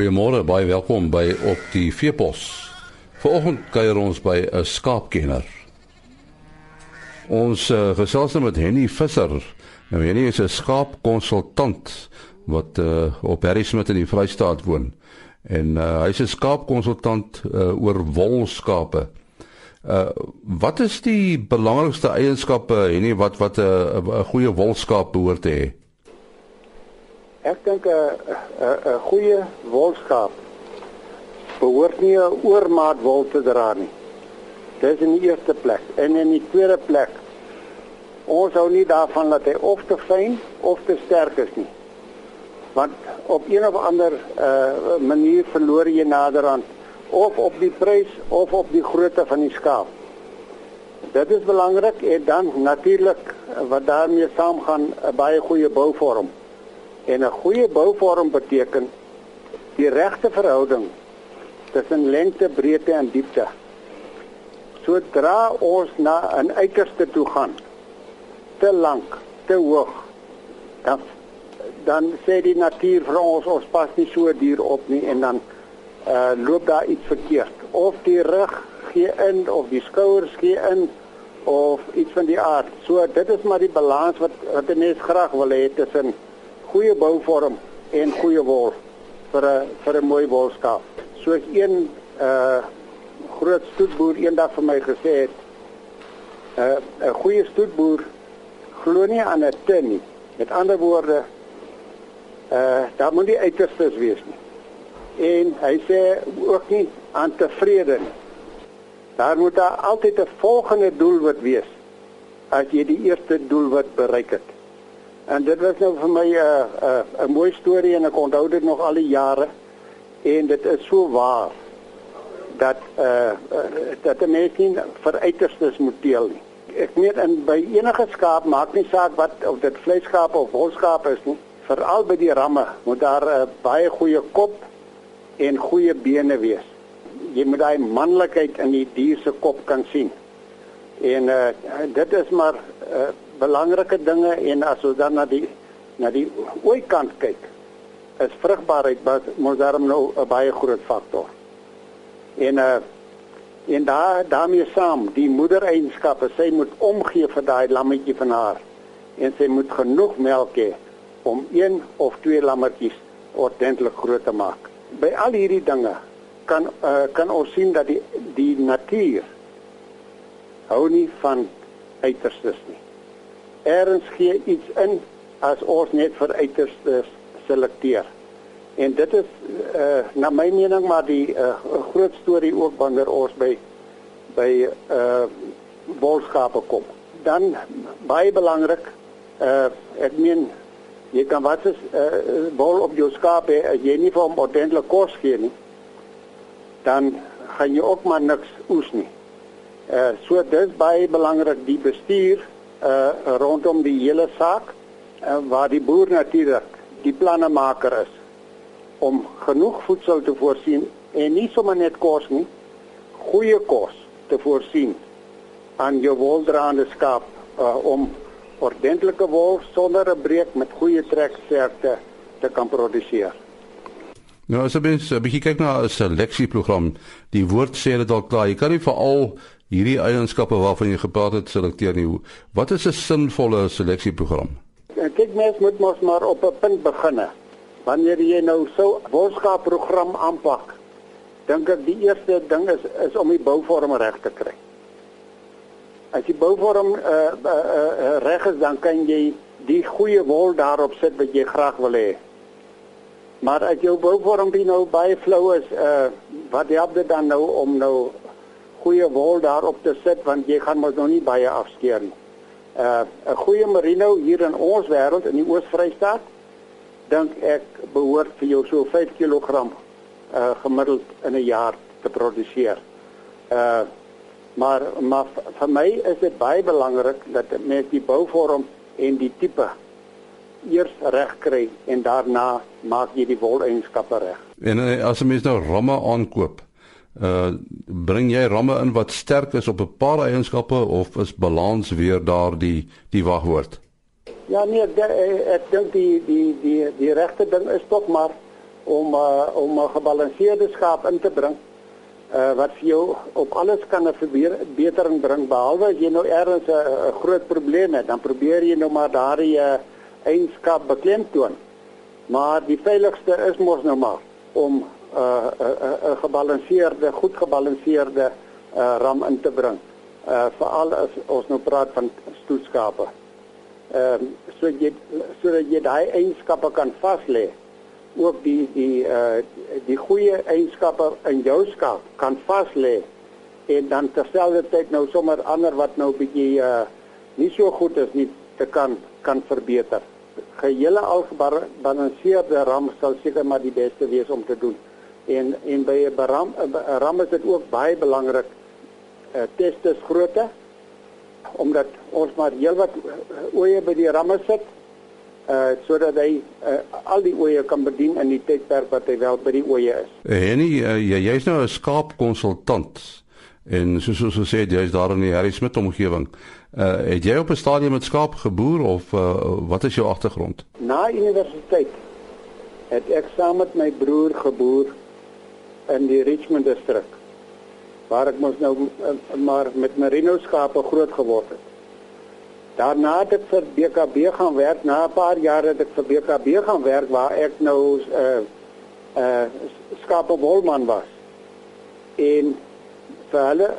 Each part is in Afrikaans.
Goeiemôre, baie welkom by op die Veepos. Vanoggend kuier ons by 'n skaapkenner. Ons uh, gesels nou met Henny Visser. Nou Henny is 'n skaapkonsultant wat uh, op Harry Smith in die Vrystaat woon. En uh, hy's 'n skaapkonsultant uh, oor wolskape. Uh wat is die belangrikste eienskappe Henny wat wat 'n uh, goeie wolskaap behoort te hê? Ek dink 'n 'n 'n goeie wolskaap behoort nie 'n oormaat wol te dra nie. Dis in die eerste plek en in die tweede plek ons hou nie daarvan dat hy of te fyn of te sterk is nie. Want op een of ander uh manier verloor jy naderhand of op die prys of op die grootte van die skaap. Dit is belangrik en dan natuurlik wat daarmee saamgaan 'n baie goeie bouvorm. En 'n goeie bouvorm beteken die regte verhouding tussen lengte, breedte en diepte. Sodra ons na 'n uiterste toe gaan, te lank, te hoog, dan dan sê die natuur vir ons ons pas nie so duur op nie en dan uh loop daar iets verkeerd. Of die rug gee in of die skouers gee in of iets van die aard. So dit is maar die balans wat wat 'n mens graag wil hê tussen goeie bouvorm en goeie wol vir 'n vir 'n mooi wolskaap. Soos een uh groot stoetboer eendag vir my gesê het, 'n uh, goeie stoetboer glo nie aan 'n tin nie. Met ander woorde, uh daar moet nie uiterstes wees nie. En hy sê ook nie aan tevrede nie. Daar moet daar altyd 'n volgende doelwit wees as jy die eerste doelwit bereik het. En dit was nou vir my 'n uh, 'n uh, 'n mooi storie en ek onthou dit nog al die jare. En dit is so waar dat uh, uh dat 'n mens nie vir uiterstes moet teel nie. Ek meen in by enige skaap maak nie saak wat of dit vleisskaap of wolskaap is nie. Veral by die ramme moet daar 'n uh, baie goeie kop en goeie bene wees. Jy moet daai manlikheid in die dier se kop kan sien. En uh dit is maar uh belangrike dinge en as ons dan na die na die ooikant kyk, is vrugbaarheid mos daarom nou 'n baie groot faktor. En uh en daar daarmee saam, die moedereienskappe, sy moet omgee vir daai lammetjie van haar en sy moet genoeg melk hê om een of twee lammetjies ordentlik groot te maak. By al hierdie dinge kan uh, kan ons sien dat die die natuur hou nie van uiterstes nie erns gee iets in as ons net vir uiterste selekteer. En dit is uh na my mening maar die uh, groot storie ook wanneer ons by by uh wolskape kom. Dan baie belangrik uh ek meen jy kan wat is uh wol op jou skaap hê as jy nie vir hom ordentlik kos gee nie dan gaan jy ook maar niks oes nie. Uh so dis baie belangrik die bestuur uh rondom die hele saak uh, waar die boer natuurlik die plannemaker is om genoeg voedsel te voorsien en nie sommer net kos nie goeie kos te voorsien aan jou woldraande skaap uh, om ordentlike wol sonder 'n breek met goeie treksterkte te kan produseer. Nou as mens 'n bietjie kyk na 'n seleksieprogram, die woord sê dit al klaar, jy kan nie veral hierdie eienskappe waarvan jy gepraat het selekteer nie. Wat is 'n sinvolle seleksieprogram? Kyk mens moet mos maar op 'n punt begin. Wanneer jy nou so 'n wolskaapprogram aanpak, dink ek die eerste ding is is om die bouvorm reg te kry. As die bouvorm uh, uh, uh, reg is, dan kan jy die goeie wol daarop sit wat jy graag wil hê. Maar as jou bouvorm nou baie flou is, uh, wat help dit dan nou om nou goeie wol daarop te sit want jy gaan mos nog nie baie afskeer nie. Uh 'n goeie merino hier in ons wêreld in die Oos-Vrystaat dink ek behoort vir jou so 5 kg uh gemiddeld in 'n jaar te produseer. Uh maar maar vir my is dit baie belangrik dat mens die bouvorm en die tipe eers reg kry en daarna maak jy die woleienskappe reg. En as 'n mens nou ramme aankoop, uh bring jy ramme in wat sterk is op 'n paar eienskappe of is balans weer daar die die wagwoord? Ja nee, ek ek dink die die die die regte ding is tog maar om uh, om 'n gebalanseerde skaap in te bring uh, wat vir jou op alles kan 'n verbetering bring behalwe as jy nou ergens 'n groot probleem het, dan probeer jy nou maar daardie uh, eienskap beklemtoon. Maar die veiligste is mos nou maar om 'n uh, 'n uh, uh, gebalanseerde, goed gebalanseerde uh, ram in te bring. Uh veral as ons nou praat van stoetskape. Ehm uh, so jy sodat jy daai eienskappe kan vas lê ook die die uh die goeie eienskappe in jou skaap kan vas lê en dan terselfdertyd nou sommer ander wat nou bietjie uh nie so goed is nie te kan kan verbeter. Gehele algebalanseerde ram sal seker maar die beste wees om te doen. En en by 'n ram 'n ram is dit ook baie belangrik uh testes grootte omdat ons maar heelwat oeye by die ramme sit uh sodat hy uh, al die oeye kan bedien in die tydperk wat hy wel by die oeye is. Henny, uh, jy jy's nou 'n skaapkonsultant en soos ons gesê het jy's daar in die Harry Smit omgewing. Uh het jy op 'n stadium met skaap geboer of uh, wat is jou agtergrond? Na universiteit het ek saam met my broer geboer in die Richmond distrik waar ek mos nou uh, maar met merino skape groot geword het. Daarna het ek vir BKB gaan werk. Na 'n paar jaar het ek vir BKB gaan werk waar ek nou 'n uh, uh, uh, skaapwolman was. En vir hulle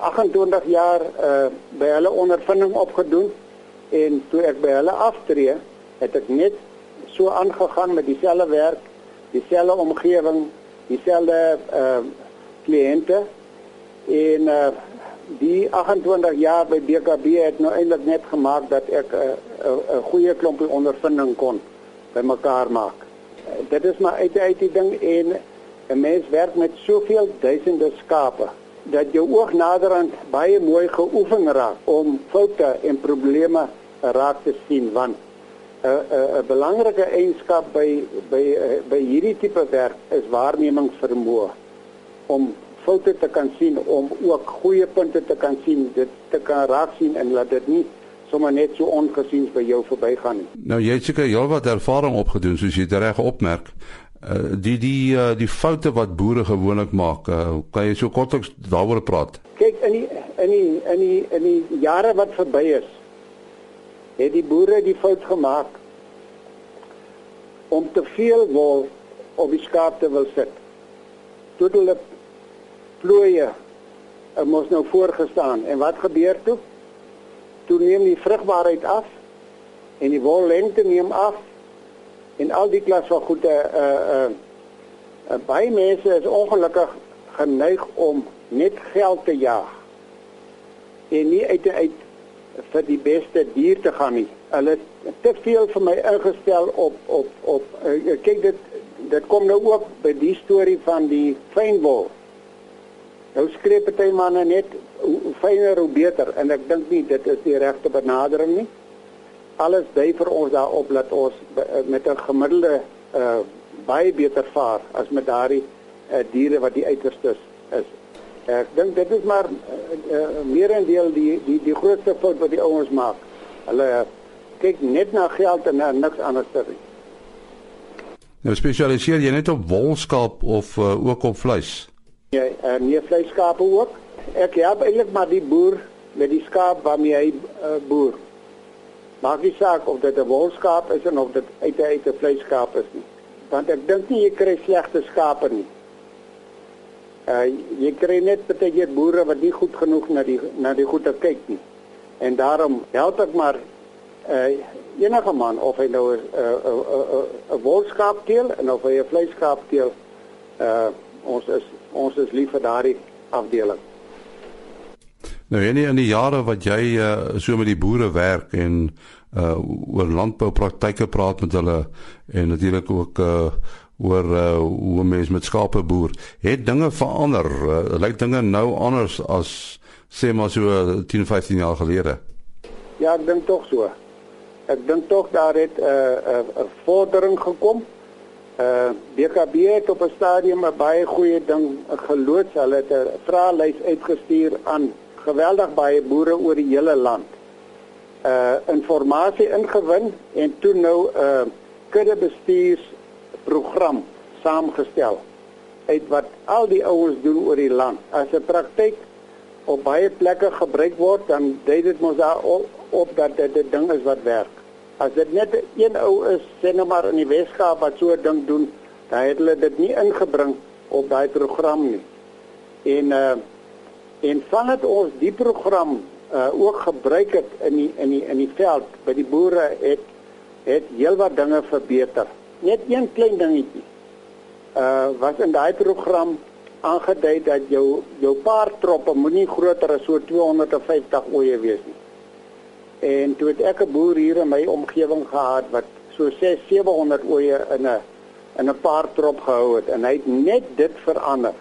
28 jaar uh, by hulle ondervinding opgedoen en toe ek by hulle aftree, het ek net so aangegaan met dieselfde werk, dieselfde omgewing, dieselfde uh, kliënte en uh, die 28 jaar by BKB het nou eintlik net gemaak dat ek 'n uh, 'n uh, goeie klompie ondervinding kon bymekaar maak. Uh, dit is maar uit uit die ding en 'n mens werk met soveel duisende skape dat jou oog naderhand baie mooi geoefen raak om foute en probleme raak te sien want 'n belangrike eienskap by by uh, by hierdie tipe werk is waarnemingsvermoë om foute te kan sien om ook goeie punte te kan sien dit te kan raak sien en laat dit nie sommer net so ongesiens by jou verbygaan nie. Nou jy het seker heelwat ervaring opgedoen soos jy dit reg opmerk. Uh, die die uh, die foute wat boere gewoonlik maak, uh, kan jy so kortliks daaroor praat? Kyk in die in die in die in die jare wat verby is, het die boere die fout gemaak om te veel wol op die skaap te wil sit. Toe hulle plooie uh, mos nou voorgestaan en wat gebeur toe? Toe neem die vrugbaarheid af en die wollengte neem af en al die klas van goede uh uh, uh baie mense is ongelukkig geneig om net geld te jaag en nie uit uit vir die beste dier te gaan nie. Hulle te veel vir my ingestel op op op uh, kyk dit dit kom nou ook by die storie van die fynwol. Nou skree party manne net hoe fyner hoe beter en ek dink nie dit is die regte benadering nie. Alles dui vir ons daarop dat ons eh, met 'n gemiddelde uh baie beter vaar as met daardie uh, diere wat die uiterstes is. Ek dink dit is maar uh, uh, meer en deel die die die grootste fout wat die ouens maak. Hulle uh, kyk net na geld en na niks anders nie. Nou spesialiseer jy net op wolskaap of uh, ook op vleis? Ja, uh, nee vleiskape ook. Ek help eintlik maar die boer met die skaap waarmee hy uh, boer. Maak nie saak of dit 'n wolskaap is of dit uit 'n uit 'n vleiskaap is nie. Want ek dink nie jy kry slegte skape nie. Uh jy kry net baie keer boere wat nie goed genoeg na die na die goeie kyk nie. En daarom help ek maar uh enige man of hy nou 'n 'n 'n wolskaap teel en of hy 'n vleiskaap teel uh ons is ons is lief vir daardie afdeling. Nou en in die jare wat jy uh, so met die boere werk en uh oor landboupraktyke praat met hulle en natuurlik ook uh oor uh, hoe mense met skape boer, het dinge verander. Uh, lyk dinge nou anders as sê maar so 10, 15 jaar gelede. Ja, ek dink tog so. Ek dink tog daar het 'n uh, 'n uh, vordering gekom. Uh BKB het op 'n stadium 'n baie goeie ding geloods. Hulle het 'n vraelys uitgestuur aan geweldig baie boere oor die hele land. Uh informasie ingewin en toe nou uh, kudde bestuursprogram saamgestel uit wat al die ouens doen oor die land. As 'n praktyk op baie plekke gebruik word, dan dui dit mos daar op, dat dit 'n ding is wat werk. As dit net een ou is, sê nou maar in die Weskaap wat so 'n ding doen, dan het hulle dit nie ingebring op daai program nie. En uh en vandat ons die program uh ook gebruik het in die in die in die veld by die boere het het heelwat dinge verbeter. Net een klein dingetjie. Uh was in daai program aangedui dat jou jou paartroppe moenie groter as so 250 oeye wees nie. En toe het ek 'n boer hier in my omgewing gehad wat so 6 700 oeye in 'n in 'n paartrop gehou het en hy het net dit verander.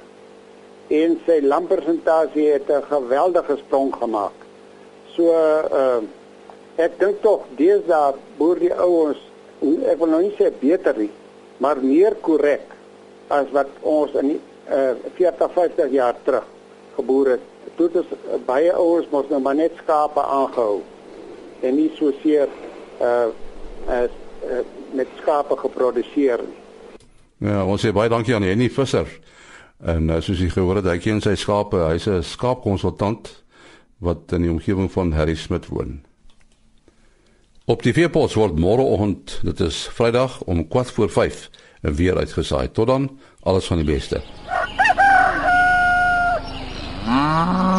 En sy lampersentasie het 'n geweldige sprong gemaak. So uh ek dink tog deesdae boer die ouens ek wil nou nie sê beter nie, maar meer korrek as wat ons in die, uh 40 50 jaar terug geboer het. Toe het uh, baie ouers mos nou maar net skape aangehou en nie so seer uh as uh, met skape geproduseer nie. Ja, ons sê baie dankie aan Henny Visser. En uh, soos jy gehoor het, hy ken sy skape. Hy's 'n skaapkonsultant wat in die omgewing van Harry Smit woon. Op die veepos word môreoggend, dit is Vrydag om 4:45 weer uitgesaai. Tot dan, alles van die beste. Ooh.